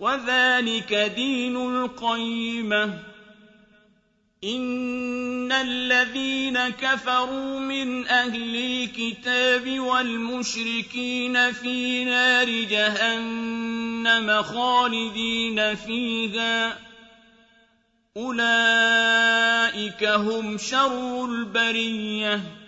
وذلك دين القيمة. إن الذين كفروا من أهل الكتاب والمشركين في نار جهنم خالدين فيها. أولئك هم شر البرية.